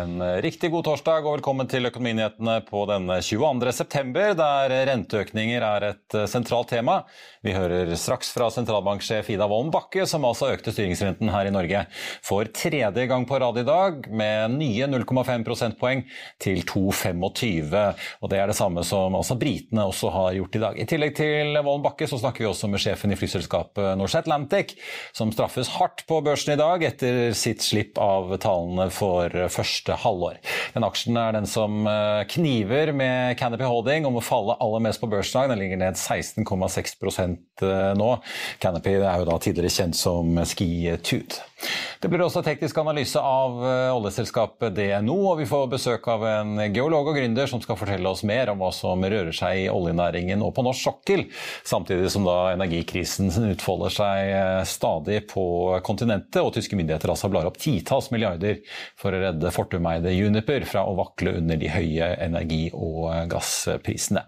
En riktig god torsdag og velkommen til Økonominyhetene på denne 22. september, der renteøkninger er et sentralt tema. Vi hører straks fra sentralbanksjef Ida Wolden Bakke, som altså økte styringsrenten her i Norge for tredje gang på rad i dag, med nye 0,5 prosentpoeng til 2,25. Og det er det samme som altså britene også har gjort i dag. I tillegg til Wolden Bakke så snakker vi også med sjefen i flyselskapet Norse Atlantic, som straffes hardt på børsen i dag etter sitt slipp av tallene for første halvår. Den aksjen er den som eh, kniver med Canopy Holding om å falle aller mest på børsdag. Den ligger ned 16,6 nå. Canopy er jo da tidligere kjent som Skitude. Det blir også teknisk analyse av eh, oljeselskapet DNO, og vi får besøk av en geolog og gründer som skal fortelle oss mer om hva som rører seg i oljenæringen og på norsk sokkel, samtidig som da energikrisen utfolder seg eh, stadig på kontinentet, og tyske myndigheter altså blar opp titalls milliarder for å redde Fortum-eide Juniper fra å vakle under de høye energi- og gassprisene.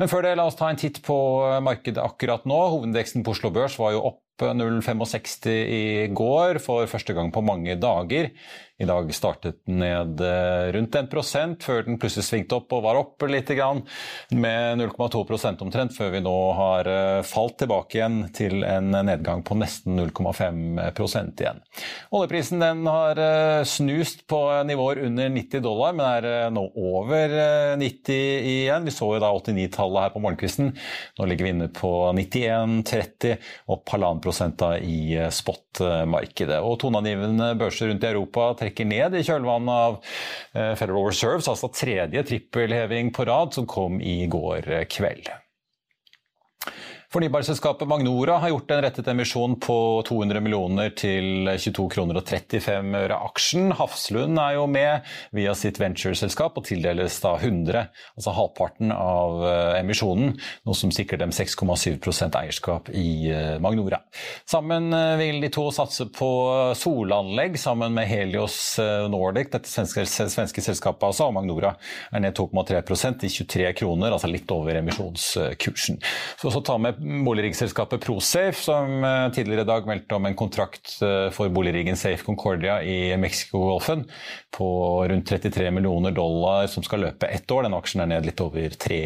Men før det, la oss ta en titt på markedet akkurat nå. Hovedindeksen på Oslo Børs var jo opp 0,65 i går for første gang på mange dager. I dag startet den ned rundt 1% før den plutselig svingte opp og var opp litt, med 0,2% omtrent, før vi nå har falt tilbake igjen til en nedgang på nesten 0,5% igjen. Oljeprisen den har snust på nivåer under 90 dollar, men er nå over 90 igjen. Vi så jo da 89-tallet her på morgenkvisten. Nå ligger vi inne på 91,30, opp halvannen prosent i spot-markedet. Og toneangivende børser rundt i Europa trekker ned i kjølvannet av Federal Reserves, altså tredje trippelheving på rad, som kom i går kveld. Fornybarselskapet Magnora har gjort en rettet emisjon på 200 millioner til 22 kroner og 35 øre aksjen. Hafslund er jo med via sitt ventureselskap og tildeles da 100, altså halvparten av emisjonen, noe som sikrer dem 6,7% eierskap i Magnora. Sammen vil de to satse på solanlegg sammen med Helios Nordic, dette svenske, svenske selskapet altså, Magnora er ned 2,3 til 23 kroner, altså litt over emisjonskursen. Så så ta med boligriggsselskapet Prosafe, som tidligere i dag meldte om en kontrakt for boligriggen Safe Concordia i Mexicogolfen på rundt 33 millioner dollar som skal løpe ett år. Den aksjen er ned litt over 3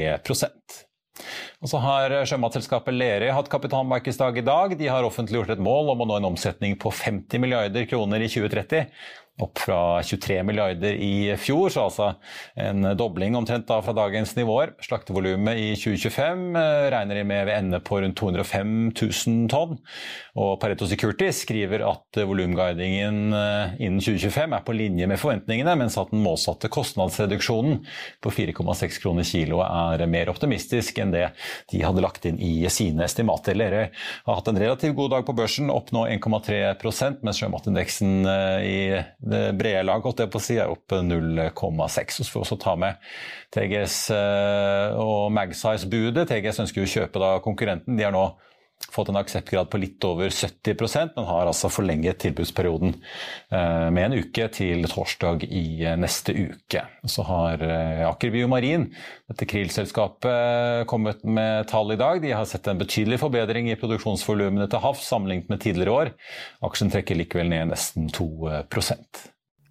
og så har sjømatselskapet Lerøy hatt kapitalmarkedsdag i dag. De har offentliggjort et mål om å nå en omsetning på 50 milliarder kroner i 2030 opp fra 23 milliarder i fjor, så altså en dobling omtrent da fra dagens nivåer. Slaktevolumet i 2025 regner de med ved ende på rundt 205 000 tonn. Og Pareto Securities skriver at volumguidingen innen 2025 er på linje med forventningene, mens at den målsatte kostnadsreduksjonen på 4,6 kroner kilo er mer optimistisk enn det de hadde lagt inn i sine estimater. Lerøy har hatt en relativt god dag på børsen, opp nå 1,3% mens sjømatindeksen i det brede lag holdt jeg på å si, er opp 0,6. Så får vi også ta med TGS og Magsize-budet. TGS ønsker jo å kjøpe da konkurrenten. De er nå fått en akseptgrad på litt over 70% men har altså forlenget tilbudsperioden med en uke til torsdag i neste uke. Så har Aker Biomarin, dette Krill-selskapet, kommet med tall i dag. De har sett en betydelig forbedring i produksjonsvolumene til havs sammenlignet med tidligere år. Aksjen trekker likevel ned nesten 2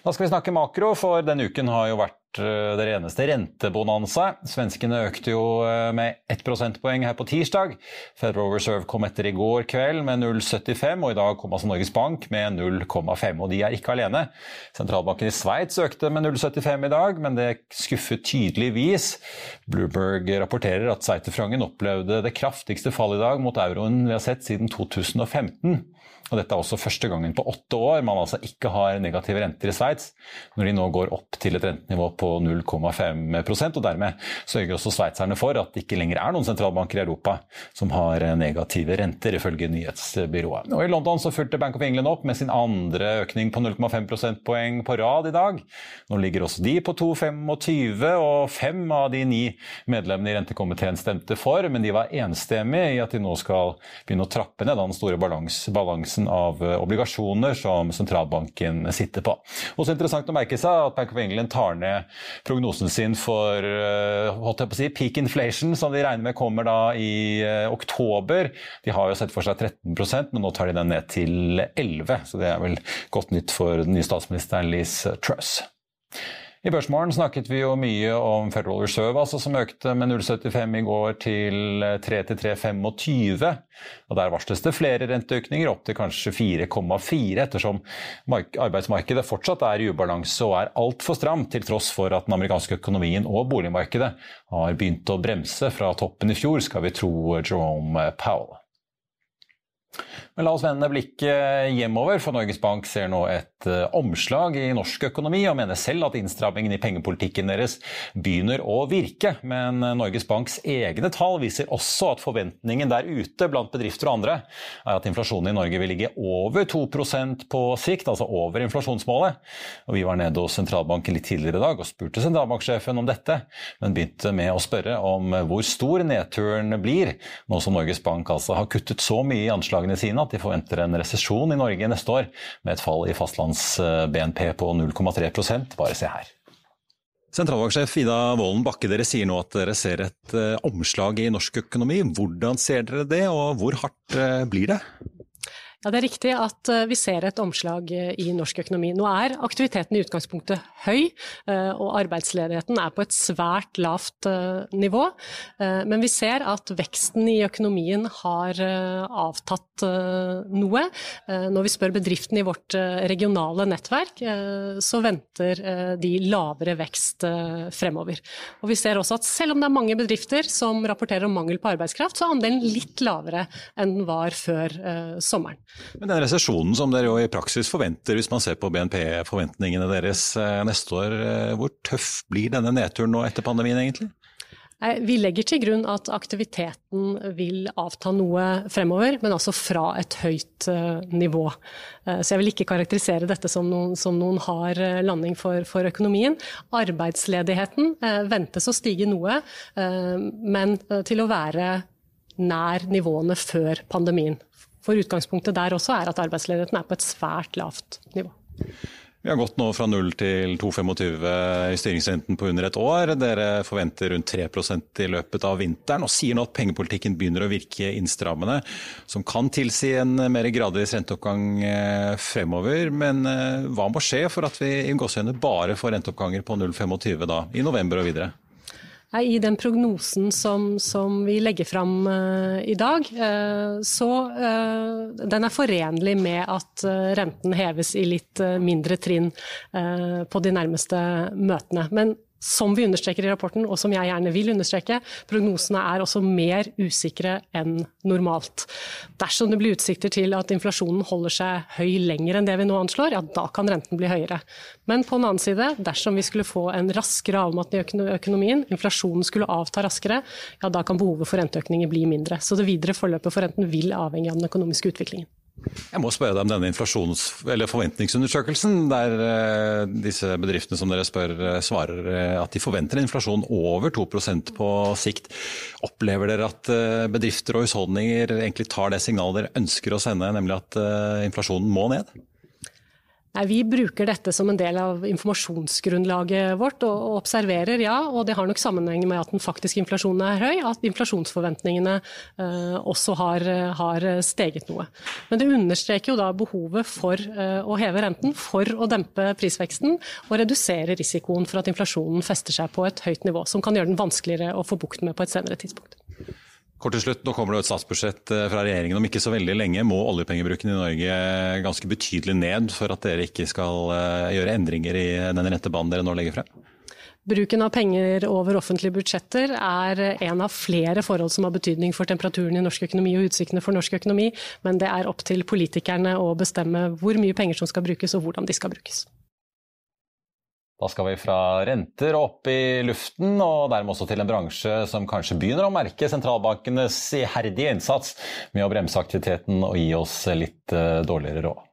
Da skal vi snakke makro, for denne uken har jo vært eh, det eneste rentebonanza. Svenskene økte jo eh, med 1 prosentpoeng her på tirsdag. Federal Reserve kom etter i går kveld med 0,75, og i dag kom altså Norges Bank med 0,5. Og de er ikke alene. Sentralbanken i Sveits økte med 0,75 i dag, men det skuffet tydeligvis. Bloomberg rapporterer at sveiterfrangen opplevde det kraftigste fallet i dag mot euroen vi har sett siden 2015. Og dette er også første gangen på åtte år man altså ikke har negative renter i Sveits, når de nå går opp til et rentenivå på 0,5% og Dermed sørger også sveitserne for at det ikke lenger er noen sentralbanker i Europa som har negative renter, ifølge nyhetsbyrået. Og I London så fulgte Bank of England opp med sin andre økning på 0,5 prosentpoeng på rad i dag. Nå ligger også de på 2,25, og fem av de ni medlemmene i rentekomiteen stemte for, men de var enstemmige i at de nå skal begynne å trappe ned den store balansen balansen av eh, obligasjoner som sentralbanken sitter på. Også interessant å merke seg at Bank of England tar ned prognosen sin for eh, si, peak inflation, som de regner med kommer da i eh, oktober. De har jo sett for seg 13% men nå tar de den ned til 11 så det er vel godt nytt for den nye statsministeren Liz Truss. I Børsmorgen snakket vi jo mye om Federal Reserve, altså, som økte med 0,75 i går til 3-3,25. Og Der varsles det flere renteøkninger, opp til kanskje 4,4, ettersom arbeidsmarkedet fortsatt er i ubalanse og er altfor stramt, til tross for at den amerikanske økonomien og boligmarkedet har begynt å bremse fra toppen i fjor, skal vi tro Jerome Powell. Men la oss vende blikket hjemover, for Norges Bank ser nå et uh, omslag i norsk økonomi og mener selv at innstrammingen i pengepolitikken deres begynner å virke. Men uh, Norges Banks egne tall viser også at forventningen der ute blant bedrifter og andre er at inflasjonen i Norge vil ligge over 2% på sikt, altså over inflasjonsmålet. Og vi var nede hos sentralbanken litt tidligere i dag og spurte sentralbanksjefen om dette, men begynte med å spørre om hvor stor nedturen blir, nå som Norges Bank altså har kuttet så mye i anslagene sine at de forventer en resesjon i Norge neste år, med et fall i fastlands-BNP på 0,3% Bare se her. Sentralbanksjef Ida Wolden Bakke, dere sier nå at dere ser et uh, omslag i norsk økonomi. Hvordan ser dere det, og hvor hardt uh, blir det? Ja, Det er riktig at eh, vi ser et omslag eh, i norsk økonomi. Nå er aktiviteten i utgangspunktet høy, eh, og arbeidsledigheten er på et svært lavt nivå. Men vi ser at veksten i økonomien har avtatt noe. Når vi spør bedriftene i vårt regionale nettverk, så venter de lavere vekst fremover. Og vi ser også at selv om det er mange bedrifter som rapporterer om mangel på arbeidskraft, så er andelen litt lavere enn den var før sommeren. Men den resesjonen som dere jo i praksis forventer, hvis man ser på BNP-forventningene deres eh, neste år, eh, hvor tøff blir denne nedturen nå etter pandemien egentlig? Vi legger til grunn at aktiviteten vil avta noe fremover, men altså fra et høyt eh, nivå. Så jeg vil ikke karakterisere dette som noen, som noen hard landing for, for, økonomien. Arbeidsledigheten ventes å stige noe, men til å være nær nivåene før pandemien. For utgangspunktet der også er at arbeidsledigheten er på et svært lavt nivå. Vi har gått nå fra 0 til 2,25 i styringsrenten på under et år. Dere forventer rundt 3% i løpet av vinteren, og sier nå at pengepolitikken begynner å virke innstrammende, som kan tilsi en mer gradvis renteoppgang eh, fremover. Men eh, hva må skje for at vi i bare får renteoppganger på 0,25 da, i november og videre? I den prognosen som, som vi legger fram uh, i dag, uh, så uh, den er forenlig med at renten heves i litt mindre trinn på de nærmeste møtene. Men som vi understreker i rapporten, og som jeg gjerne vil understreke, prognosene er også mer usikre enn normalt. Dersom det blir utsikter til at inflasjonen holder seg høy lenger enn det vi nå anslår, ja da kan renten bli høyere. Men på den annen side, dersom vi skulle få en raskere avmatning i økonomien, inflasjonen skulle avta raskere, ja da kan behovet for renteøkninger bli mindre. Så det videre forløpet for renten vil avhenge av den økonomiske utviklingen. Jeg må spørre deg om denne forventningsundersøkelsen, der uh, disse bedriftene som dere spør uh, svarer uh, at de forventer en inflasjon over 2% på sikt. Opplever dere at bedrifter og husholdninger egentlig tar det signalet dere ønsker å sende, nemlig at inflasjonen må ned? Nei, Vi bruker dette som en del av informasjonsgrunnlaget vårt og observerer, ja. Og det har nok sammenheng med at den faktiske inflasjonen er høy, at inflasjonsforventningene eh, også har, har, steget noe. Men det understreker jo da behovet for eh, å heve renten for å dempe prisveksten og redusere risikoen for at inflasjonen fester seg på et høyt nivå, som kan gjøre den vanskeligere å få bukt med på et senere tidspunkt. Kort til slutt, Nå kommer det et statsbudsjett eh, fra regjeringen om ikke så veldig lenge. Må oljepengebruken i Norge ganske betydelig ned for at dere ikke skal eh, gjøre endringer i den rentebanen dere nå legger frem? Bruken av penger over offentlige budsjetter er en av flere forhold som har betydning for temperaturen i norsk økonomi og utsiktene for norsk økonomi, men det er opp til politikerne å bestemme hvor mye penger som skal brukes og hvordan de skal brukes. Da skal vi fra renter opp i luften, og dermed også til en bransje som kanskje begynner å merke sentralbankenes iherdige innsats med å bremse aktiviteten og gi oss litt eh, dårligere råd.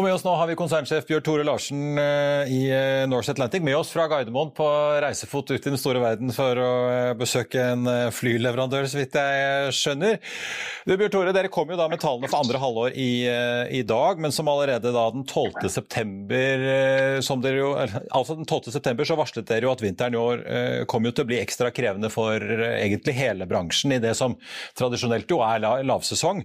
Og med oss nå har vi konsernsjef Bjørn Tore Larsen eh, i eh, Norse Atlantic med oss fra Gardermoen på reisefot ut i den store verden for å eh, besøke en flyleverandør, så vidt jeg skjønner. Du, Bjørn Tore, Dere kom jo da med tallene for andre halvår i, i dag, men som allerede da den 12. september som dere jo, altså den 12. september så varslet dere jo at vinteren i år kom jo til å bli ekstra krevende for egentlig hele bransjen i det som tradisjonelt jo er lavsesong.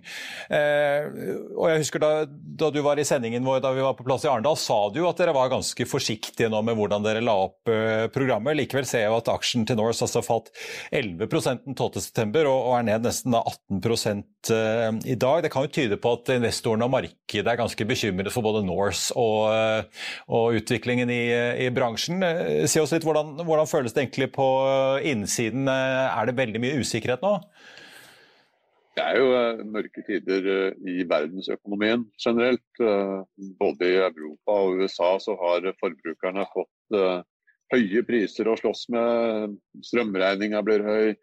Og jeg husker da, da du var i sendingen vår da vi var på plass i Arendal, sa du at dere var ganske forsiktige nå med hvordan dere la opp uh, programmet. Likevel ser jeg at aksjen til Norse altså falt 11% den 12.9. Og, er ned nesten 18 uh, eh, i dag. Det kan jo tyde på at investorene og markedet er ganske bekymret for både Norse og, uh, og utviklingen i, i, bransjen. Si oss litt, hvordan, hvordan føles det egentlig på innsiden? Er det veldig mye usikkerhet nå? Det er jo eh, mørke tider eh, i verdensøkonomien generelt. Eh, både i Europa og USA så har forbrukerne fått høye priser å slåss med. Strømregninga blir høy,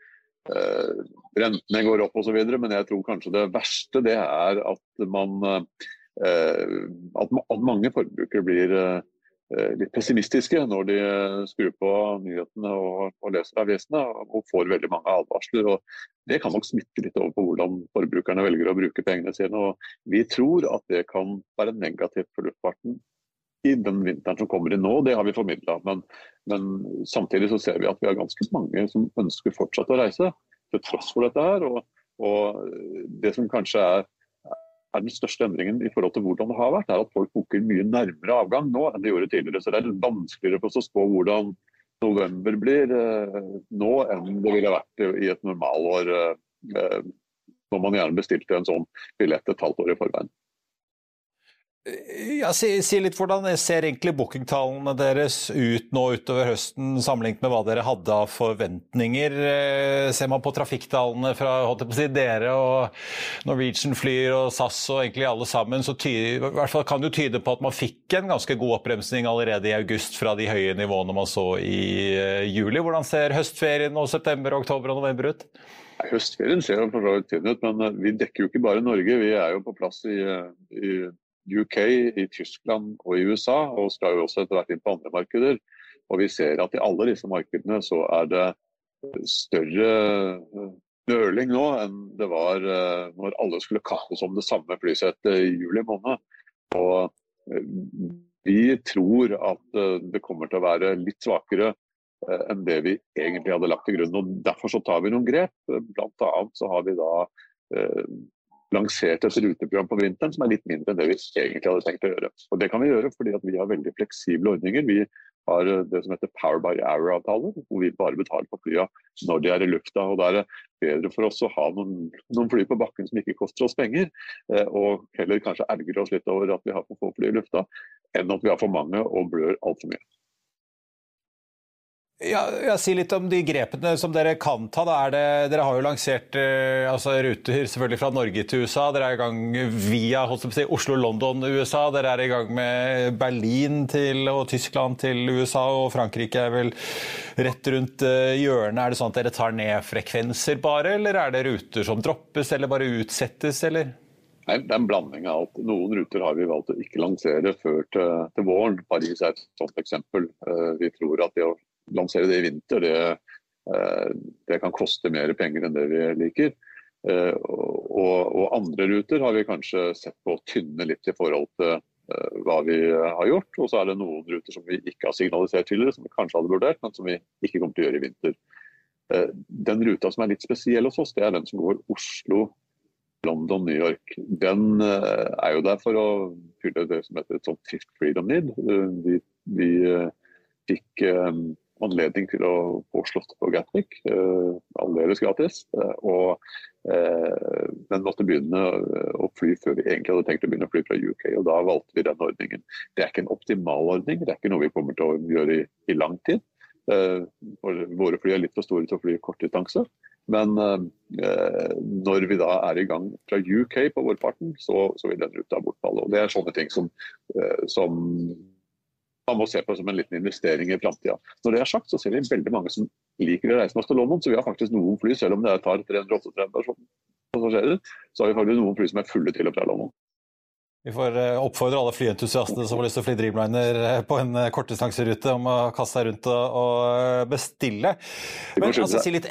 rentene går opp osv. Men jeg tror kanskje det verste det er at, man, at mange forbrukere blir litt pessimistiske når de eh, skrur på nyhetene og, og, leser avisene og får veldig mange advarsler. og Det kan nok smitte litt over på hvordan forbrukerne velger å bruke pengene sine. og Vi tror at det kan være negativt for luftfarten i den vinteren som kommer inn nå. Det har vi formidla. Men, men, samtidig så ser vi at vi har ganske mange som ønsker fortsatt å reise, til tross for dette her. og, og det som kanskje er er den største endringen i forhold til hvordan det har vært, er at folk booker mye nærmere avgang nå enn de gjorde tidligere. Så det er vanskeligere for oss å spå hvordan november blir eh, nå enn det ville vært i et normalår. Eh, når man gjerne bestilte en sånn billett et halvt år i forveien. Ja, si, si, litt Hvordan ser egentlig bookingtallene deres ut nå utover høsten, sammenlignet med hva dere hadde av forventninger? Eh, ser man på trafikktallene fra si, dere og Norwegian flyr og SAS og egentlig alle sammen, så fall kan det tyde på at man fikk en ganske god oppbremsning allerede i august fra de høye nivåene man så i uh, juli. Hvordan ser høstferien og september, oktober og november ut? Høstferien ser jo for så vidt fin ut, men eh, vi dekker jo ikke bare Norge. Vi er jo på plass i, i UK, i Tyskland og i USA, og skal jo også etter hvert inn på andre markeder. Og vi ser at i alle disse markedene så er det større eh, nøling nå enn det var eh, når alle skulle kappes om det samme flysettet i juli måned. Og eh, vi tror at det kommer til å være litt svakere enn det vi egentlig hadde lagt til grunn. og Derfor så tar vi noen grep. Blant annet så har vi da lansert et ruteprogram på vinteren som er litt mindre enn det vi egentlig hadde tenkt å gjøre. Og Det kan vi gjøre fordi vi har veldig fleksible ordninger. Vi har eh, det som heter Power by Hour-avtaler, hvor vi bare betaler for flya når de er i lufta. og Da er det bedre for oss å ha noen, noen fly på bakken som ikke koster oss penger, eh, og heller kanskje ergre oss litt over at vi har for få fly i lufta, enn at vi har for mange og blør altfor mye. Ja, jeg sier litt om de grepene som dere kan ta. Det, dere har jo lansert eh, altså, ruter selvfølgelig fra Norge til USA. Dere er i gang via si, Oslo-London, USA. Dere er i gang med Berlin til, og Tyskland til USA, og Frankrike er vel rett rundt uh, hjørnet. Er det sånn at dere tar ned frekvenser bare, eller er det ruter som droppes eller bare utsettes, eller? Nei, Det er en blanding av alt. Noen ruter har vi valgt å ikke lansere før til, til våren. Paris er et sånt eksempel. Uh, vi tror at det å lansere det i vinter, det, eh, det, kan koste mer penger enn det vi liker. Eh, og, og, andre ruter har vi kanskje sett på å tynne litt i forhold til eh, hva vi har gjort. Og så er det noen ruter som vi ikke har signalisert tidligere, som vi kanskje hadde vurdert, men som vi ikke kommer til å gjøre i vinter. Den ruta som er litt spesiell hos oss, det er den som går Oslo, London, New York. Den er jo der for å fylle det som heter et sånt Fifth Freedom Need. Vi, vi fikk anledning til å få slått på Gatwick, uh, aldeles gratis. Uh, og, uh, men måtte begynne å fly før vi egentlig hadde tenkt å begynne å fly fra UK. og Da valgte vi den ordningen. Det er ikke en optimal ordning, det er ikke noe vi kommer til å gjøre i, i lang tid. våre fly er litt for store til å fly kortdistanse. Men når vi da er i gang fra UK på vårparten, så, så vil den ruta bortfalle. og Det er sånne ting som, som man må se på som en liten investering i framtida. Når det er sagt, så ser vi veldig mange som liker å reise med oss til London. Så vi har faktisk noen fly, selv om det tar 338 passasjerer, så har vi faktisk noen fly som er fulle til og fra London. Vi får eh, oppfordre alle flyentusiastene som har lyst til å fly Dreamliner eh, på en eh, kortdistanserute, om å kaste seg rundt og bestille. Men altså, si litt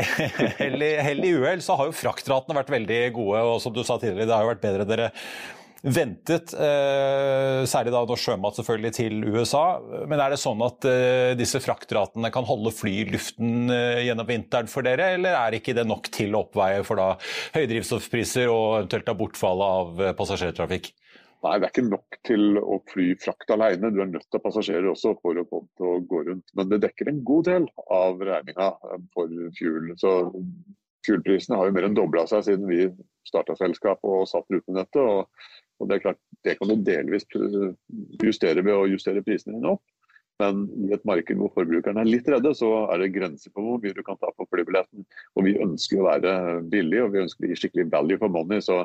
hell i uhell, så har jo fraktratene vært veldig gode. Og som du sa tidligere, det har jo vært bedre dere ventet, eh, særlig da norsk sjømat selvfølgelig til USA. Men er det sånn at eh, disse fraktratene kan holde fly i luften eh, gjennom vinteren for dere, eller er ikke det nok til å oppveie for da høye drivstoffpriser og eventuelt da bortfallet av passasjertrafikk? Nei, det er ikke nok til å fly frakt alene. Du er nødt til å passasjerer også for å, å gå rundt. Men det dekker en god del av regninga for fuel. Så fuelprisene har jo mer enn dobla seg siden vi starta selskapet og satt rutenettet. Og og Det er klart, det kan du delvis justere ved å justere prisene dine opp. Men i et marked hvor forbrukerne er litt redde, så er det grenser på hvor mye du kan ta på flybilletten. Og vi ønsker å være billige, og vi ønsker å gi skikkelig value for money. Så,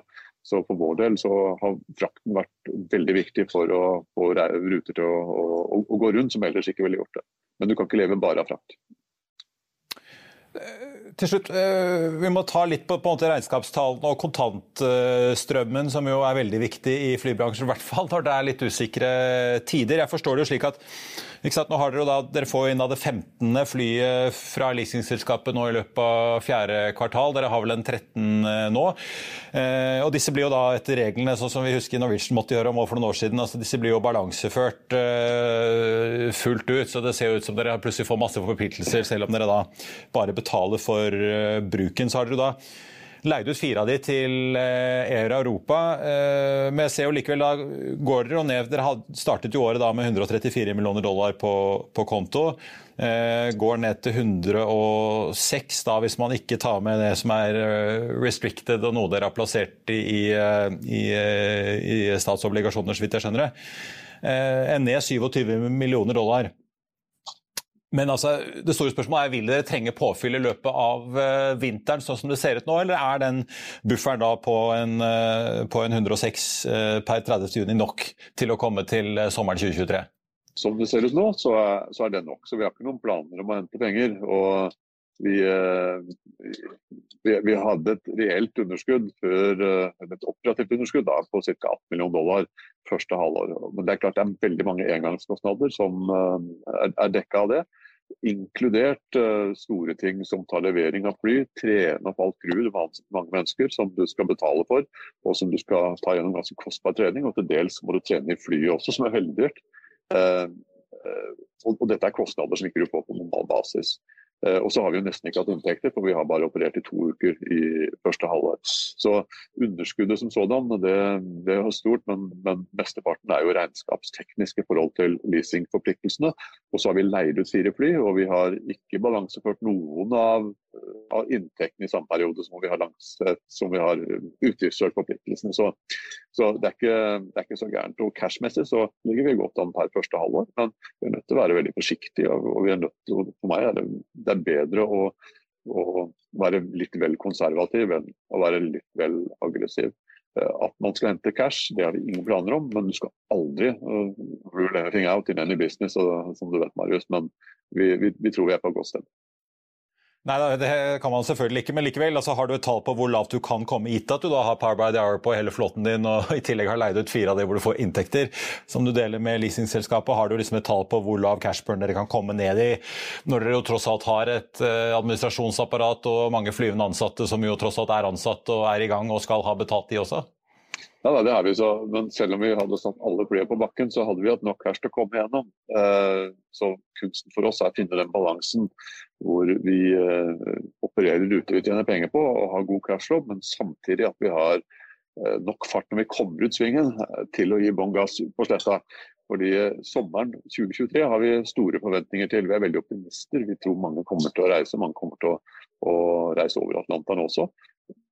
så for vår del så har frakten vært veldig viktig for å få ruter til å, å, å gå rundt, som ellers ikke ville gjort det. Men du kan ikke leve bare av frakt. Til slutt, eh, Vi må ta litt på, på regnskapstallene og kontantstrømmen, som jo er veldig viktig i flybransjen. I hvert fall når det er litt usikre tider. Jeg forstår det jo slik at nå har Dere da, dere får inn av det 15. flyet fra leasingselskapet nå i løpet av fjerde kvartal. Dere har vel en 13 eh, nå. Eh, og Disse blir jo da etter reglene sånn som vi husker Norwegian måtte gjøre om for noen år siden. altså Disse blir jo balanseført eh, fullt ut. Så det ser jo ut som dere plutselig får masse forpliktelser, selv om dere da bare betaler for bruken. Så har dere da leide ut fire av de til EU og Europa. Eh, men jeg ser jo likevel da går dere ned Dere startet jo året da med 134 millioner dollar på, på konto. Eh, går ned til 106 da, hvis man ikke tar med det som er restricted og noe dere har plassert i, i, i statsobligasjoner, så vidt jeg skjønner det. Ned 27 millioner dollar. Men altså, det store spørsmålet er, vil dere trenge påfyll i løpet av uh, vinteren, sånn som det ser ut nå, eller er den bufferen da på en, uh, på en 106 uh, eh, per 30. juni nok til å komme til sommeren 2023? Som det ser ut nå, så er, så er, det nok. Så vi har ikke noen planer om å hente penger. og vi, vi, vi hadde et reelt underskudd før, et operativt underskudd da, på ca. 18 millioner dollar første halvår. Men det er klart det er veldig mange engangskostnader som er dekka av det inkludert uh, store ting som tar levering av fly, trene opp alt crew, det var mange mennesker som du skal betale for, og som du skal ta gjennom ganske kostbar trening. Og til dels må du trene i flyet også, som er veldig dyrt. Uh, og, og, dette er kostnader som ikke du får på normal basis. Eh, og så har vi jo nesten ikke hatt inntekter, for vi har bare operert i to uker i første halvår. Så underskuddet som sådan, det, det er stort, men, men, mesteparten er jo regnskapsteknisk i forhold til leasingforpliktelsene. Og så har vi leid ut fire fly, og vi har ikke balanseført noen av av inntektene i samme periode som vi har, langs, som vi har utgiftsført forpliktelsene. Så, så det, er ikke, det, er ikke, så gærent. Og Cashmessig så ligger vi godt an per første halvår, men vi er nødt til å være veldig forsiktige. og vi er nødt til, For meg er det, det er bedre å, å være litt vel konservativ enn å være litt vel aggressiv. Eh, at man skal hente cash, det har vi ingen planer om, men du skal aldri uh, rule anything out in any business, og, som du vet, Marius. Men vi, vi, vi tror vi er på godt sted. Nei, det kan man selvfølgelig ikke, men likevel altså, har du et tall på hvor lavt du kan komme, gitt at du da har Power by the Hour på hele flåten din og i tillegg har leid ut fire av de hvor du får inntekter som du deler med leasingselskapet. Har du liksom et tall på hvor lav cashburn dere kan komme ned i, når dere jo tross alt har et uh, administrasjonsapparat og mange flyvende ansatte som jo tross alt er ansatt og er i gang og skal ha betalt de også? Ja, det har vi så, men Selv om vi hadde satt alle flyene på bakken, så hadde vi hatt nok cash til å komme gjennom. Eh, så kunsten for oss er å finne den balansen hvor vi eh, opererer ute vi tjener penger på og har god cashflow, men samtidig at vi har eh, nok fart når vi kommer ut svingen til å gi bånn gass på sletta. Fordi Sommeren 2023 har vi store forventninger til. Vi er veldig optimister. Vi tror mange kommer til å reise. Mange kommer til å, å reise over Atlanteren også.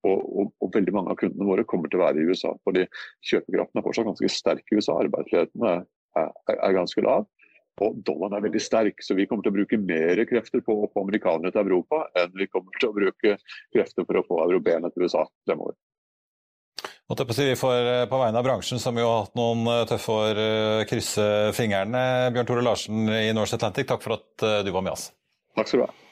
Og, og, og, veldig mange av kundene våre kommer til å være i USA. fordi Kjøpekraften er fortsatt ganske sterk i USA. Arbeidsledigheten er, er, er, ganske lav. Og dollaren er veldig sterk, så vi kommer til å bruke mer krefter på å få amerikanere til Europa enn vi kommer til å bruke krefter for å få europeerne til USA fremover. Vi får eh, på vegne av bransjen, som jo har hatt noen eh, tøffe år, eh, krysse fingrene. Bjørn Tore Larsen i Norse Atlantic, takk for at du var med oss. Takk skal du ha.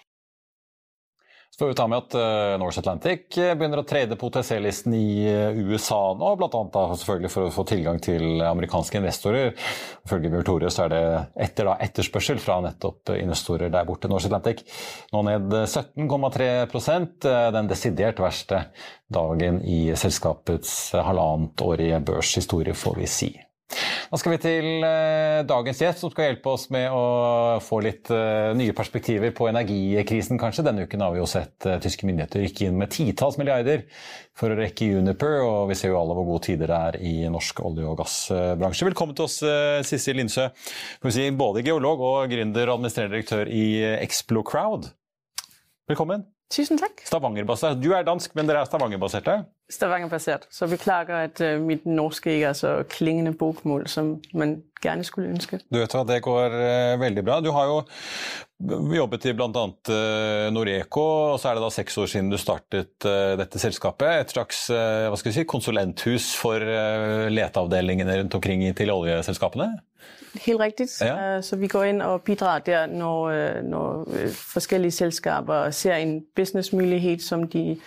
Så får vi ta med at uh, Norse Atlantic eh, begynner å trade på OTC-listen i uh, USA nå, bl.a. selvfølgelig for å få tilgang til amerikanske investorer. Ifølge Bjørn Tore så er det etter da, etterspørsel fra nettopp investorer der borte. Norse Atlantic nå ned 17,3% den desidert verste dagen i selskapets halvannetårige børshistorie, får vi si. Da skal vi til eh, dagens gjest, som skal hjelpe oss med å få litt eh, nye perspektiver på energikrisen, kanskje. Denne uken har vi jo sett eh, tyske myndigheter rykke inn med titalls milliarder for å rekke Uniper, og vi ser jo alle hvor gode tider det er i norsk olje- og gassbransje. Velkommen til oss, Sissel Lindsø, si, både geolog og gründer og administrerende direktør i Explo Crowd. Velkommen. Tusen takk. Stavanger-basert. Du er dansk, men dere er Stavanger-baserte? Stavanger-basert. Så beklager at uh, mitt norske ikke er så klingende bokmål som man gjerne skulle ønske. Du vet hva, Det går uh, veldig bra. Du har jo jobbet i bl.a. Uh, Noreco, og så er det da seks år siden du startet uh, dette selskapet. Et slags hva skal vi si, konsulenthus for leteavdelingene rundt omkring til oljeselskapene? Helt riktig. Ja. Så vi går inn og bidrar der når, når forskjellige selskaper ser en businessmulighet som de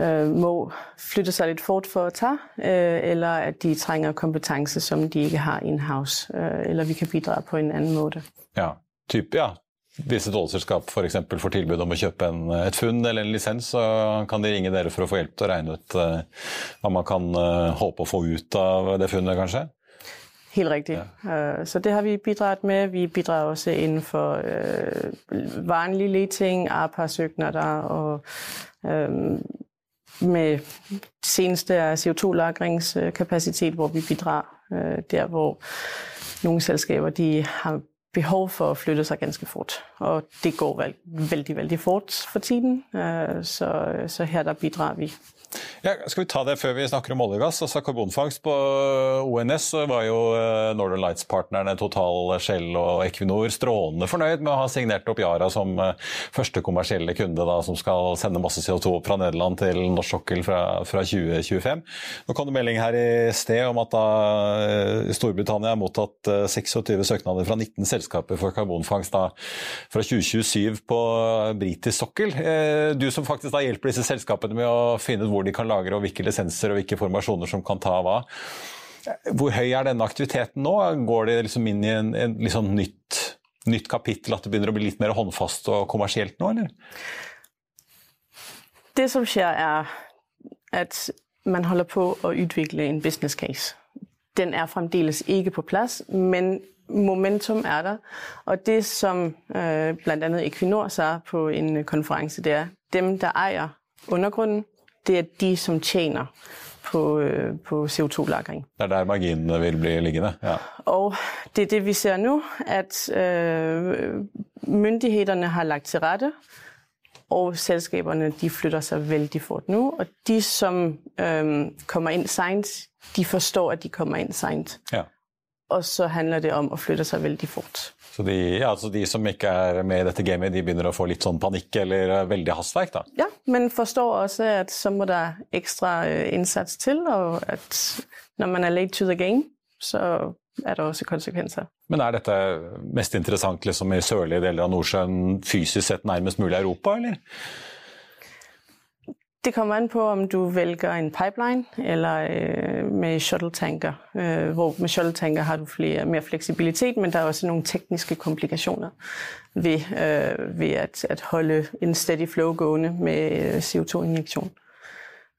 øh, må flytte seg litt fort for å ta, øh, eller at de trenger kompetanse som de ikke har in-house, øh, eller vi kan bidra på en annen måte. Ja, typ, ja. Hvis et oljeselskap f.eks. får tilbud om å kjøpe en, et funn eller en lisens, så kan de ringe dere for å få hjelp til å regne ut uh, hva man kan uh, håpe å få ut av det funnet, kanskje? Helt riktig. Ja. Så det har vi bidratt med. Vi bidrar også innenfor vanlig leting, APA-søknader og med seneste er CO2-lagringskapacitet, hvor vi bidrar øh, der hvor noen selskaper de har behov for å flytte seg ganske fort. Og det går veldig, veldig fort for tiden, øh, så, så her der bidrar vi. Ja, skal vi ta det før vi snakker om olje og gass? Altså Karbonfangst på ONS så var jo eh, Northern Lights-partnerne Total, Shell og Equinor strålende fornøyd med å ha signert opp Yara som eh, første kommersielle kunde da, som skal sende masse CO2 fra Nederland til norsk sokkel fra, fra 2025. Nå kom det melding her i sted om at da eh, Storbritannia har mottatt 26 søknader fra 19 selskaper for karbonfangst da, fra 2027 på britisk sokkel. Du som faktisk da hjelper disse selskapene med å finne ut hvor de kan lagre, og hvilke lisenser og hvilke formasjoner som kan ta hva. Hvor høy er denne aktiviteten nå? Går det liksom inn i en, en liksom nytt, nytt, kapittel, at det begynner å bli litt mer håndfast og kommersielt nå, eller? Det som skjer, er at man holder på å utvikle en business case. Den er fremdeles ikke på plass, men momentum er der. Og det som øh, bl.a. Equinor sa på en konferanse, det er dem der eier undergrunnen, det er de som tjener på, øh, på CO2-lagring. Det er der marginene vil bli liggende? Ja. Og det er det vi ser nå, at øh, myndighetene har lagt til rette. og selskapene de flytter seg veldig fort nå. og de som øh, kommer inn sent, de forstår, at de kommer inn sent. Ja. Og så handler det om å flytte seg veldig fort. Så de, ja, altså de som ikke er med i dette gamet, de begynner å få litt sånn panikk eller eh, veldig hastverk, da? Ja, men forstår også, at så må der ekstra innsats til, og at når man er late to the game, så er det også konsekvenser. Men er dette mest interessant liksom i sørlige deler av Nordsjøen, fysisk sett nærmest mulig Europa, eller? Det kommer an på, om du vælger en pipeline eller øh, med shuttle-tanker. Øh, hvor med shuttle-tanker har du flere, mere fleksibilitet, men der er også nogle tekniske komplikationer ved, øh, ved at, at holde en steady flow gående med øh, CO2-injektion.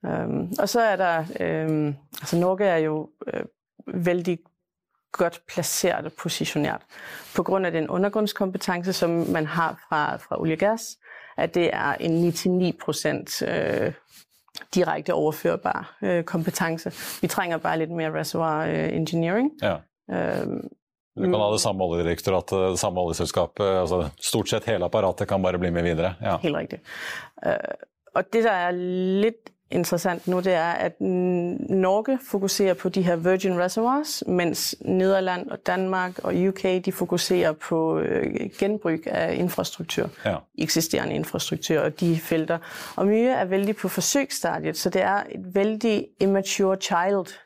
Um, og så er der, øh, altså Norge er jo øh, vældig godt placeret og positioneret på grund af den undergrundskompetence, som man har fra, fra olie og gas, at det er en 9-9 procent øh, direkte overførbar øh, kompetence. Vi trenger bare litt mer reservoir øh, engineering. Ja. Um, du kan ha det samme oljedirektoratet, det samme oljeselskapet, altså stort sett hele apparatet kan bare bli med videre. Ja. Helt riktig. Uh, og det, der er lidt interessant nu, det er, at Norge fokuserer på de her virgin reservoirs, mens Nederland og Danmark og UK de fokuserer på øh, genbrug af infrastruktur, ja. eksisterende infrastruktur og de felter. Og mye er vældig på forsøgsstadiet, så det er et vældig immature child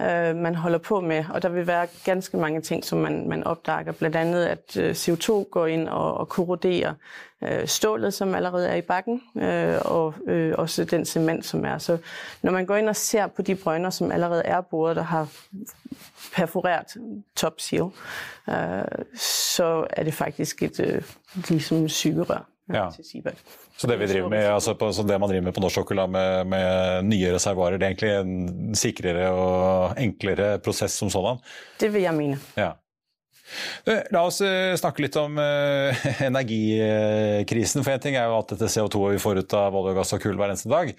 øh, man holder på med. Og der vil være ganske mange ting, som man, man opdager. Blandt at øh, CO2 går ind og, og korroderer øh, stålet, som allerede er i bakken, og også den cement, som er. Så når man går ind og ser på de brønner, som allerede er boret, og har perforeret top øh, så er det faktisk et øh, ligesom ja. Så det, vi driver med, altså på, det man driver med på norsk sokkel med, med, nye reservoarer, det er egentlig en sikrere og enklere prosess som sådan? Det vil jeg mene. Ja. La oss snakke litt om uh, energikrisen. For en ting er jo alt dette CO2 vi får ut av olje, gass og kull hver eneste dag.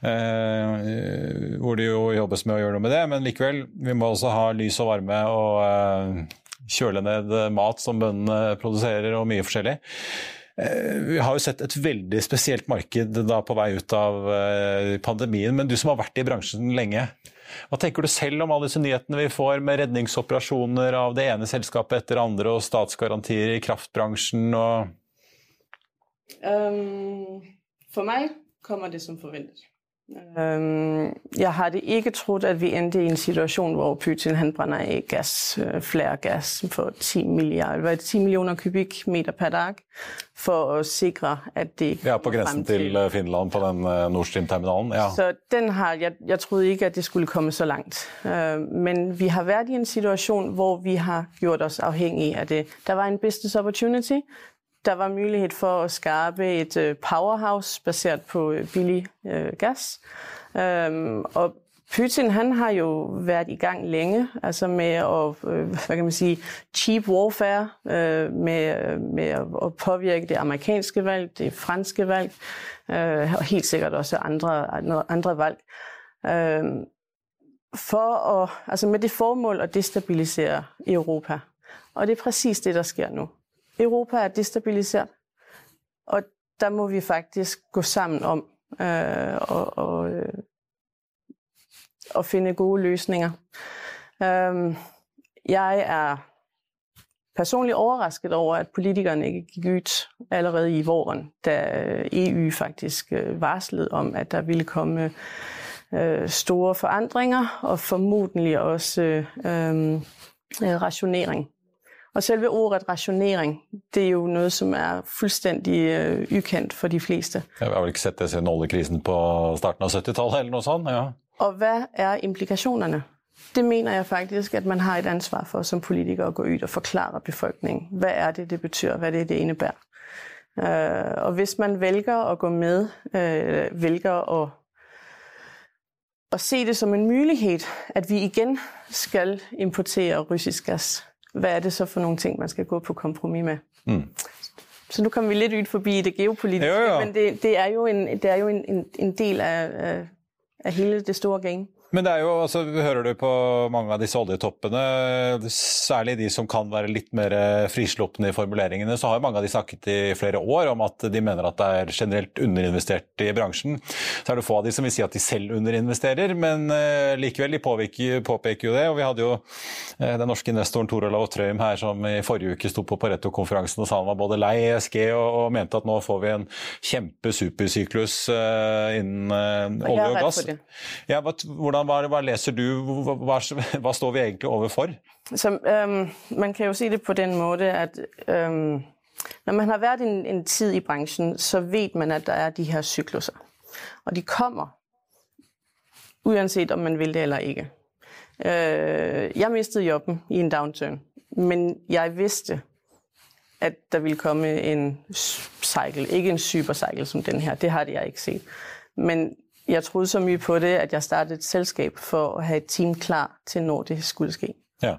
Uh, hvor det jo jobbes med å gjøre noe med det. Men likevel, vi må også ha lys og varme og kjøle ned mat som bøndene produserer, og mye forskjellig. Vi har jo sett et veldig spesielt marked da på vei ut av pandemien, men du som har vært i bransjen lenge, hva tenker du selv om alle disse nyhetene vi får med redningsoperasjoner av det ene selskapet etter det andre og statsgarantier i kraftbransjen og um, For meg kommer det som forventet. Jeg hadde ikke trodd at vi endte i en situasjon hvor Putin han brenner i gass, flere gass for 10, milliarder, 10 millioner kubikkmeter per dag for å sikre at det Ja, på grensen til Finland på den Nord Stream-terminalen. Ja. Så den har, jeg, jeg trodde ikke at det skulle komme så langt. Men vi har vært i en situasjon hvor vi har gjort oss avhengige av det. Der var en business opportunity. Der var mulighet for å skabe et øh, powerhouse basert på øh, billig gass. Um, og Putin han har jo vært i gang lenge altså med å hva kan man si, cheap warfare, øh, med, med å påvirke det amerikanske valg, det franske valg, øh, og helt sikkert også andre, andre valg. Øh, å, altså med det formål å destabilisere Europa. Og det er præcis det, der sker nu. Europa er destabiliseret, og der må vi faktisk gå sammen om øh, og, øh, og finde gode løsninger. Um, jeg er personlig overrasket over, at politikerne ikke gikk ut allerede i våren, da EU faktisk varslet varslede om, at der ville komme øh, store forandringer og formodentlig også øh, rasjonering og selve ordet rationering, det er jo noe som er fullstendig uh, ukendt for de fleste. Jeg har vel ikke sett det siden oljekrisen på starten av 70-tallet eller noe sånt, ja. Og hva er implikasjonene? Det mener jeg faktisk, at man har et ansvar for som politiker å gå ut og forklare befolkningen. Hva er det, det betyr, hva det, det innebærer. Uh, og hvis man velger å gå med, uh, velger å og se det som en mulighet at vi igjen skal importere russisk gas, hvad er det så for nogle ting, man skal gå på kompromis med? Mm. Så nu kommer vi lidt ud forbi det geopolitiske, jo, jo. men det, det er jo en, det er jo en, en, en del af, af, hele det store game. Men det er jo, altså, hører du på mange av disse oljetoppene, særlig de som kan være litt mer frislupne i formuleringene, så har mange av de snakket i flere år om at de mener at det er generelt underinvestert i bransjen. Så er det få av de som vil si at de selv underinvesterer, men uh, likevel, de påvirker, påpeker jo det. Og vi hadde jo uh, den norske investoren Tor Olav Trøim her som i forrige uke sto på Pareto-konferansen og sa han var både lei ESG og, og, mente at nå får vi en kjempe-supersyklus uh, innen olje og gass. Ja, hvordan hvordan, hva, hva, leser du? Hva, hva, står vi egentlig overfor? Så, um, man kan jo si det på den måte at um, når man har vært en, en, tid i bransjen, så vet man at det er de her sykluser. Og de kommer uansett om man vil det eller ikke. Uh, jeg mistet jobben i en downturn, men jeg visste at der ville komme en cycle. Ikke en supercycle som den her, det hadde jeg ikke sett. Men jeg trodde så mye på det at jeg startet et selskap for å ha et team klar til når det skulle skje. Ja.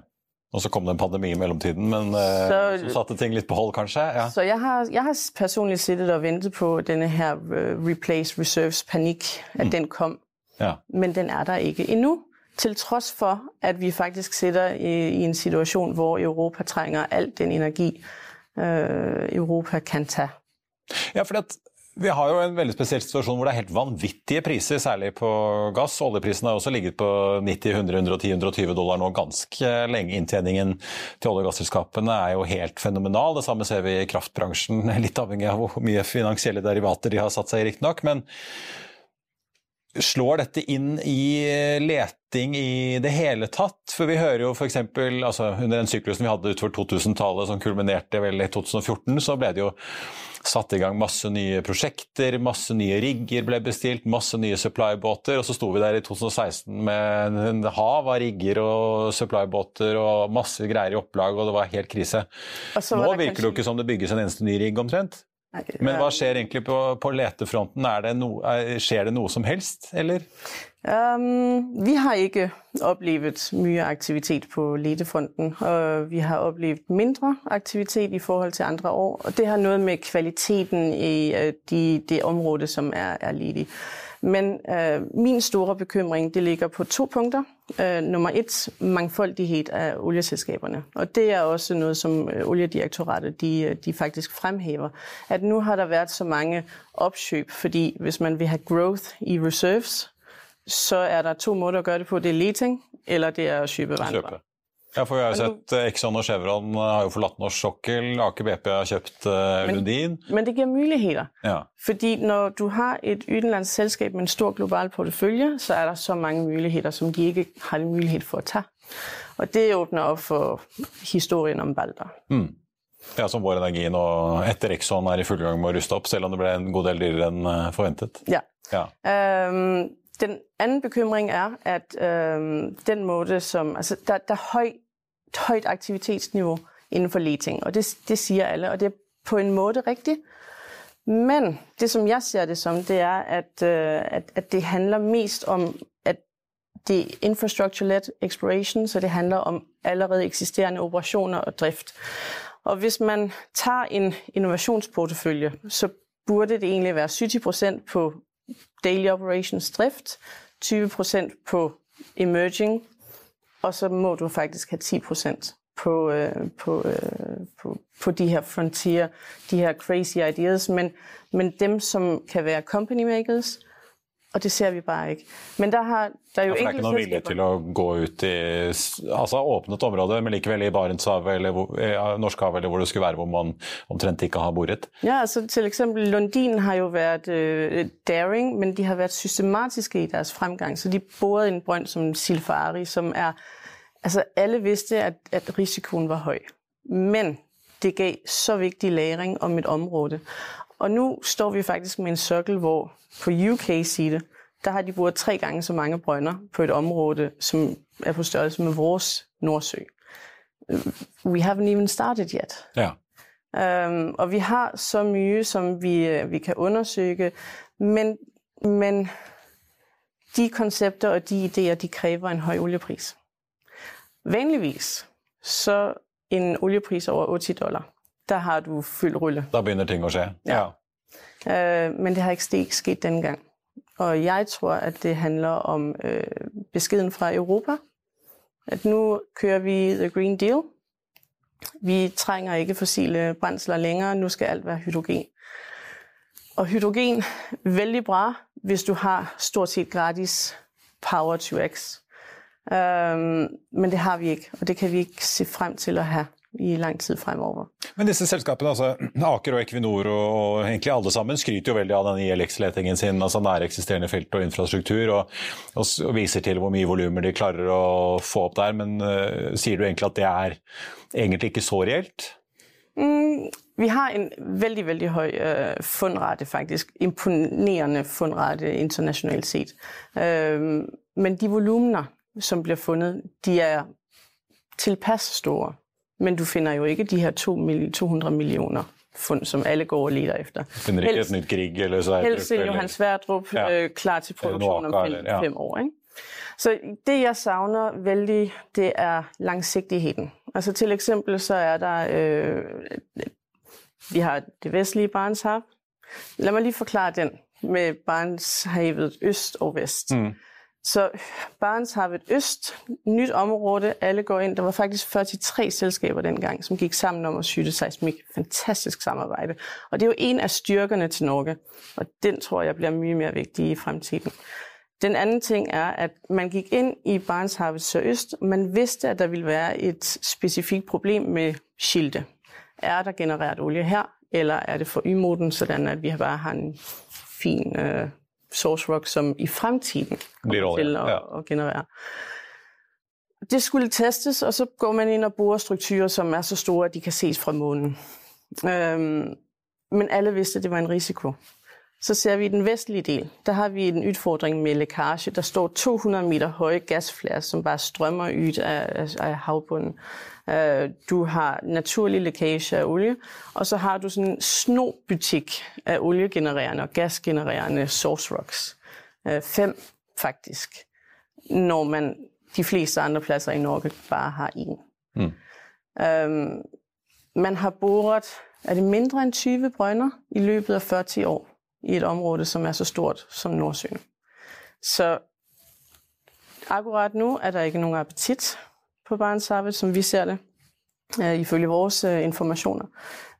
Og så kom det en pandemi i mellomtiden, men så, så satte ting litt på hold, kanskje? Ja. Så jeg har, jeg har, personlig sittet og ventet på denne her uh, replace reserves-panikk, at mm. den kom. Ja. Men den er der ikke ennå. Til tross for at vi faktisk sitter i, i en situasjon hvor Europa trenger all den energi øh, Europa kan ta. Ja, for at vi har jo en veldig spesiell situasjon hvor det er helt vanvittige priser, særlig på gass. Oljeprisen har også ligget på 90, 100, 110, 120 dollar nå ganske lenge. Inntjeningen til olje- og gasselskapene er jo helt fenomenal. Det samme ser vi i kraftbransjen, litt avhengig av hvor mye finansielle derivater de har satt seg i, riktignok. Men slår dette inn i leting i det hele tatt? For vi hører jo f.eks. Altså, under den syklusen vi hadde utover 2000-tallet som kulminerte vel i 2014, så ble det jo satt i gang masse nye prosjekter, masse nye rigger ble bestilt, masse nye supply-båter. Og så sto vi der i 2016 med en hav av rigger og supply-båter og masse greier i opplag, og det var helt krise. Nå virker kanskje... det jo ikke som det bygges en eneste ny rigg, omtrent. Men hva skjer egentlig på, på letefronten? Det no, er, skjer det noe som helst, eller? Um, vi har ikke opplevd mye aktivitet på letefronten. Vi har opplevd mindre aktivitet i forhold til andre år. Og det har noe med kvaliteten i uh, de, det området som er, er ledig. Men uh, min store bekymring det ligger på to punkter. Uh, nummer et, mangfoldighet av oljeselskapene. Og det er også noe som Oljedirektoratet de, de faktisk fremhever. At nå har der vært så mange oppkjøp fordi hvis man vil ha growth i reserves så er der to måter å gjøre det på. Det er leting, eller det er å kjøpe hverandre. Ja, for vi har jo sett eh, Exxon og Chevron eh, har jo forlatt norsk sokkel. Aker BP har kjøpt uh, Lundin. Men, men, det gir muligheter. Ja. Fordi når du har et utenlandsk selskap med en stor global portefølje, så er det så mange muligheter som de ikke har mulighet for å ta. Og det åpner opp for historien om Balder. Mm. Ja, som Vår Energi nå etter Exxon er i full gang med å ruste opp, selv om det ble en god del dyrere enn forventet. Ja. ja. Um, den anden bekymring er, at øh, den måde, som Altså, der, der er højt aktivitetsniveau inden for leting, og det, det sier alle, og det er på en måte riktig. Men det som jeg ser det som, det er at, øh, at, at det handler mest om at det er infrastructure-led exploration, så det handler om allerede eksisterende operationer og drift. Og hvis man tager en innovationsportefølje, så burde det egentlig være 70% på daily operations drift, 20% på emerging, og så må du faktisk ha 10 på, øh, på, øh, på, på, de her frontier, de her crazy ideas, men, men dem som kan være company makers, og det ser vi bare ikke. Men der har, der er jo ja, for det er ikke noen vilje til å gå ut i altså åpnet område, men likevel i Barentshavet eller eh, Norskehavet eller hvor det skulle være hvor man omtrent ikke har boret? Ja, altså til eksempel Lundin har jo vært uh, daring, men de har vært systematiske i deres fremgang. Så de boret en brønn som Silfari, som er Altså alle visste at, at risikoen var høy. Men det gav så viktig læring om et område. Og nå står vi faktisk med en cirkel hvor på UK-side, der har de boret tre gange så mange brønner på et område, som er på størrelse med vores Nordsø. We haven't even started yet. Ja. Um, og vi har så mye som vi, vi kan undersøke, men, men de konsepter og de ideer de krever en høj oliepris. Vanligvis så en oliepris over 80 dollar, der har du full rulle. Da begynner ting å skje? Ja. ja. Uh, men det har ikke skjedd denne gang. Og jeg tror, at det handler om øh, beskeden fra Europa. At nå kører vi The Green Deal. Vi trenger ikke fossile brændsler længere. Nu skal alt være hydrogen. Og hydrogen, veldig bra, hvis du har stort sett gratis power to X. Um, men det har vi ikke, og det kan vi ikke se frem til å have i lang tid fremover. Men disse selskapene, altså Aker og Equinor og, og egentlig alle sammen, skryter jo veldig av den ILX-letingen sin, altså næreksisterende felt og infrastruktur, og, og, og viser til hvor mye volumer de klarer å få opp der. Men uh, sier du egentlig at det er egentlig ikke så reelt? Mm, vi har en veldig veldig høy uh, fundrate, faktisk. Imponerende fundrate internasjonalt sett. Uh, men de volumene som blir funnet, de er tilpass store. Men du finner jo ikke de her 200 millioner fund, som alle går og leder efter. Finner ikke helst, et nytt Grieg eller Sverdrup? Helst en Johan Sverdrup ja. øh, klar til produksjon om fem, ja. fem år. Ikke? Så det jeg savner veldig, det er langsiktigheten. Altså Til eksempel så er der øh, Vi har det vestlige Barentshav. La meg lige forklare den med Barentshavet øst og vest. Mm. Så Barentshavet Øst, nyt område, alle går ind. Der var faktisk 43 selskaber dengang, som gik sammen om at skyde seismik. Fantastisk samarbejde. Og det er jo en af styrkerne til Norge, og den tror jeg bliver mye mere vigtig i fremtiden. Den anden ting er, at man gik ind i Barentshavet Sørøst, og man vidste, at der ville være et specifikt problem med skilte. Er der genereret olie her, eller er det for ymoden, sådan at vi bare har en fin øh, source rock, som i fremtiden kommer til å, ja. å, generere. Det skulle testes, og så går man inn og borer strukturer, som er så store, at de kan ses fra månen. Um, men alle vidste, at det var en risiko. Så ser vi i den vestlige del, der har vi en utfordring med lekkasje. Der står 200 meter høye gasflager, som bare strømmer ut av, av havbunden. Øh, du har naturlig lekkasje av olje, og så har du en snobutik av oljegenererende og gasgenererende source rocks. Øh, fem faktisk, når man de fleste andre plasser i Norge bare har én. Mm. Um, man har boret, er det mindre end 20 brønner i løbet av 40 år i et område, som er så stort som Nordsøen. Så akkurat nå er der ikke noen appetit på Barentshavet, som vi ser det, øh, ifølge vores informasjoner.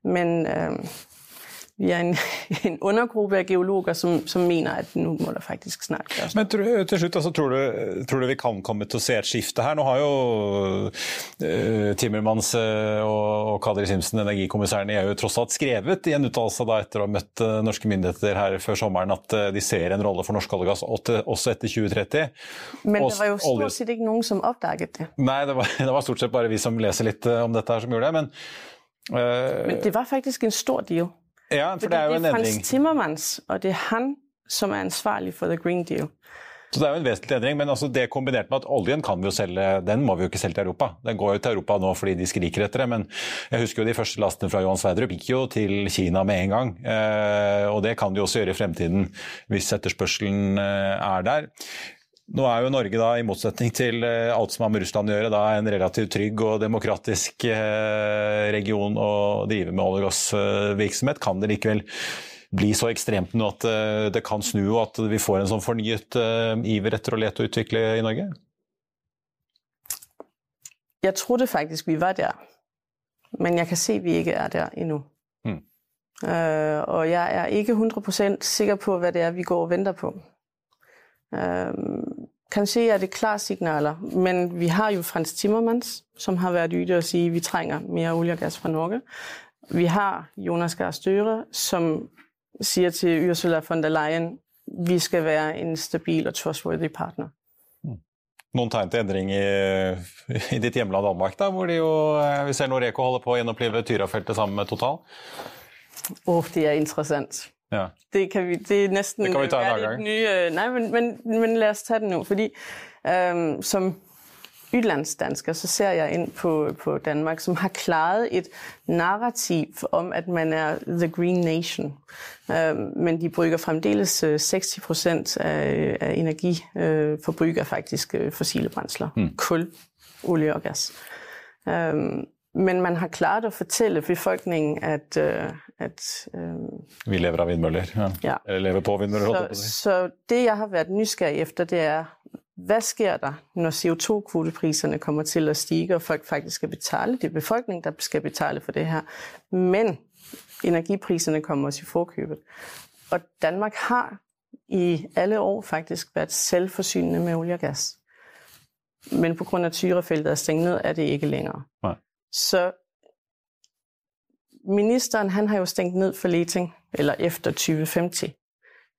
Men øh, vi er en, en undergruppe av geologer som, som, mener at nå må det faktisk snart gjøres. Men til slutt, altså, tror, du, tror, du, vi kan komme til å se et skifte her? Nå har jo uh, Timmermans og, og Kadri Simsen, energikommissæren i EU, tross alt skrevet i en uttalelse etter å ha møtt uh, norske myndigheter her før sommeren at de ser en rolle for norsk olje og gass også etter 2030. Men det var jo stort sett ikke noen som oppdaget det. Nei, det var, det var, stort sett bare vi som leser litt om dette her som gjorde det. men men det var faktisk en stor deal. Ja, for det er jo en endring. Det er Frans Timmermans, og det er han som er ansvarlig for The Green Deal. Så Det er jo en vesentlig endring, men altså det kombinert med at oljen kan vi jo selge, den må vi jo ikke selge til Europa. Den går jo til Europa nå fordi de skriker etter det, men jeg husker jo de første lastene fra Johan Sverdrup gikk jo til Kina med en gang. Eh, og det kan de også gjøre i fremtiden hvis etterspørselen eh, er der. Nå er jo Norge, da, i motsetning til eh, alt som har med Russland å gjøre, da, en relativt trygg og demokratisk eh, region å drive med olje- og gassvirksomhet. Kan det likevel bli så ekstremt nå at eh, det kan snu, og at vi får en sånn fornyet iver etter å lete og utvikle i Norge? Jeg trodde faktisk vi var der, men jeg kan se vi ikke er der ennå. Mm. Uh, og jeg er ikke 100% sikker på hva det er vi går og venter på. Kanskje er det klarsignaler, men vi har jo Frans Timmermans, som har vært ute og sier vi trenger mer olje og gass fra Norge. Vi har Jonas Gahr Støre, som sier til Ursula von der Leyen vi skal være en stabil og trustworthy partner. Mm. Noen tegn til endring i, i ditt hjemland Danmark, da, hvor de jo, eh, vi ser Noreco holder på å gjenopplive Tyrafeltet sammen med Total? Åh, oh, det er interessant. Ja. Det, kan vi, det er næsten det kan vi tage en gang. Nye, Nej, nei, men, men, men, la oss ta det nå. Fordi øhm, som ytlandsdansker, så ser jeg inn på, på, Danmark, som har klaret et narrativ om at man er the green nation. Um, men de bruker fremdeles 60 procent av, af energiforbruk øh, faktisk øh, fossile brændsler. Mm. Kul, olje og gass. Um, Men man har klart å fortelle befolkningen at, uh, at uh, Vi lever av vindmøller. Ja. ja. Eller lever på vindmøller. Så, så det jeg har vært nysgjerrig efter, det er hva skjer der når CO2-kvoteprisene kommer til å stige, og folk faktisk skal betale? Det er befolkningen der skal betale for det her. Men energiprisene kommer oss i forkøbet. Og Danmark har i alle år faktisk vært selvforsynende med olje og gass. Men pga. Tyrafeltet er stengt ned, er det ikke lenger. Nei. Så ministeren han har jo stengt ned for leting, eller efter 2050.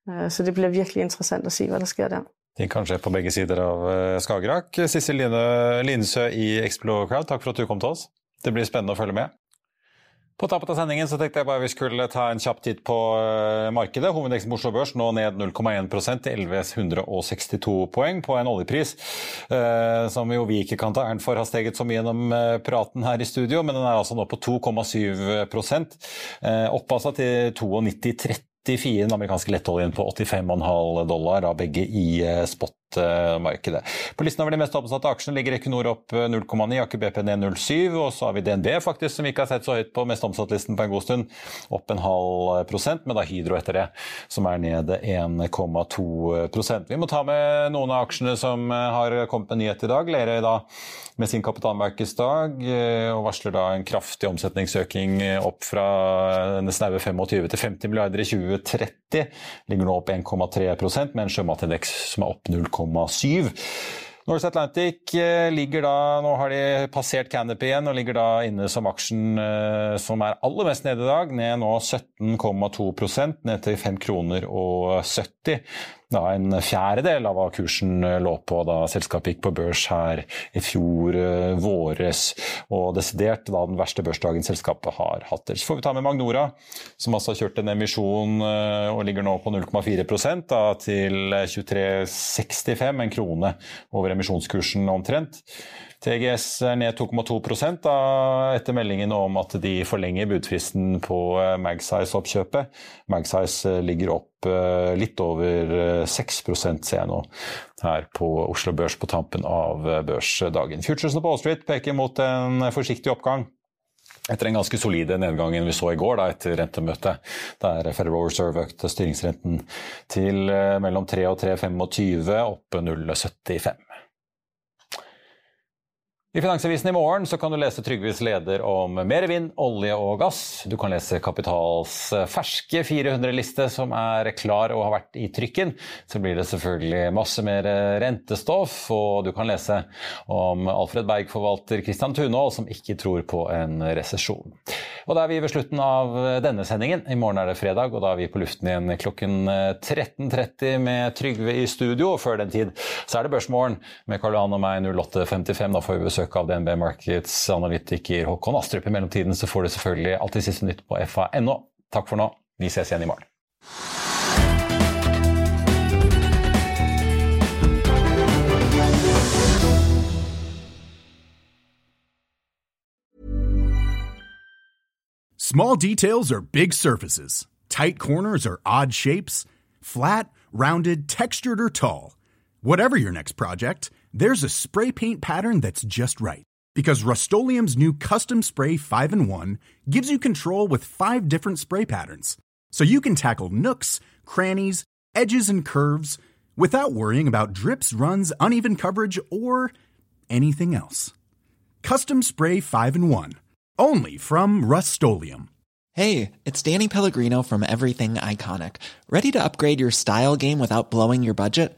Øh, så det blir virkelig interessant å se hva det skjer der. Ting kan skje på begge sider av øh, Skagerrak. Sissel Line Linsø i Explo Crowd, takk for at du kom til oss. Det blir spennende å følge med. På tappet av sendingen så tenkte jeg bare vi skulle ta en kjapp titt på øh, markedet. Hovedindeksen på Oslo Børs nå ned 0,1% til 1162 poeng på en oljepris eh, som jo vi ikke kan ta æren for har steget så mye gjennom praten her i studio, men den er altså nå på 2,7% eh, opp til 92,30 84 den amerikanske lettoljen på 85,5 dollar, da begge i spot markedet. På listen over de mest omsatte aksjene ligger Equinor opp 0,9, Aker BP ned 0,7, og så har vi DNB faktisk, som vi ikke har sett så høyt på mest omsatt-listen på en god stund, opp en halv prosent, men da Hydro etter det, som er ned 1,2% Vi må ta med noen av aksjene som har kommet med nyhet i dag. Lerøy da med sin kapitalmarkedsdag og varsler da en kraftig omsetningsøking opp fra snaue 25 til 50 milliarder i 2030. Ligger nå opp 1,3% med en sjømatindeks som er opp 0,7 Norse Atlantic ligger da Nå har de passert Canopy igjen og ligger da inne som aksjen som er aller mest nede i dag. Ned nå 17,2% ned til 5 kroner og 70 da en fjerdedel av hva kursen lå på da selskapet gikk på børs her i fjor våres, og desidert da den verste børsdagen selskapet har hatt. Så får vi ta med Magnora, som altså har kjørt en emisjon og ligger nå på 0,4 da til 23,65, en krone over emisjonskursen omtrent. TGS er ned 2,2 da, etter meldingen om at de forlenger budfristen på Magsize-oppkjøpet. Magsize ligger opp litt over 6 ser jeg nå her på Oslo Børs på tampen av børsdagen. Futuresene på Wall Street peker mot en forsiktig oppgang. Etter den ganske solide nedgangen vi så i går da, etter rentemøtet, der Federal Reserve økte styringsrenten til mellom 3 og 3,25, opp 0,75. I Finansavisen i morgen så kan du lese Trygves leder om mer vind, olje og gass. Du kan lese Kapitals ferske 400-liste som er klar og har vært i trykken. Så blir det selvfølgelig masse mer rentestoff, og du kan lese om Alfred Berg-forvalter Christian Tunhold som ikke tror på en resesjon. Og da er vi ved slutten av denne sendingen. I morgen er det fredag, og da er vi på luften igjen klokken 13.30 med Trygve i studio. Og før den tid så er det Børsmorgen med Karl Johan og meg 08.55. Da får vi besøk av DNB Markets analytiker Håkon Astrup. I mellomtiden så får du selvfølgelig alltid siste nytt på fa.no. Takk for nå. Vi ses igjen i morgen. Small details are big surfaces. Tight corners are odd shapes. Flat, rounded, textured, or tall. Whatever your next project, there's a spray paint pattern that's just right. Because Rust new Custom Spray 5 in 1 gives you control with five different spray patterns. So you can tackle nooks, crannies, edges, and curves without worrying about drips, runs, uneven coverage, or anything else. Custom Spray 5 in 1. Only from Rust Hey, it's Danny Pellegrino from Everything Iconic. Ready to upgrade your style game without blowing your budget?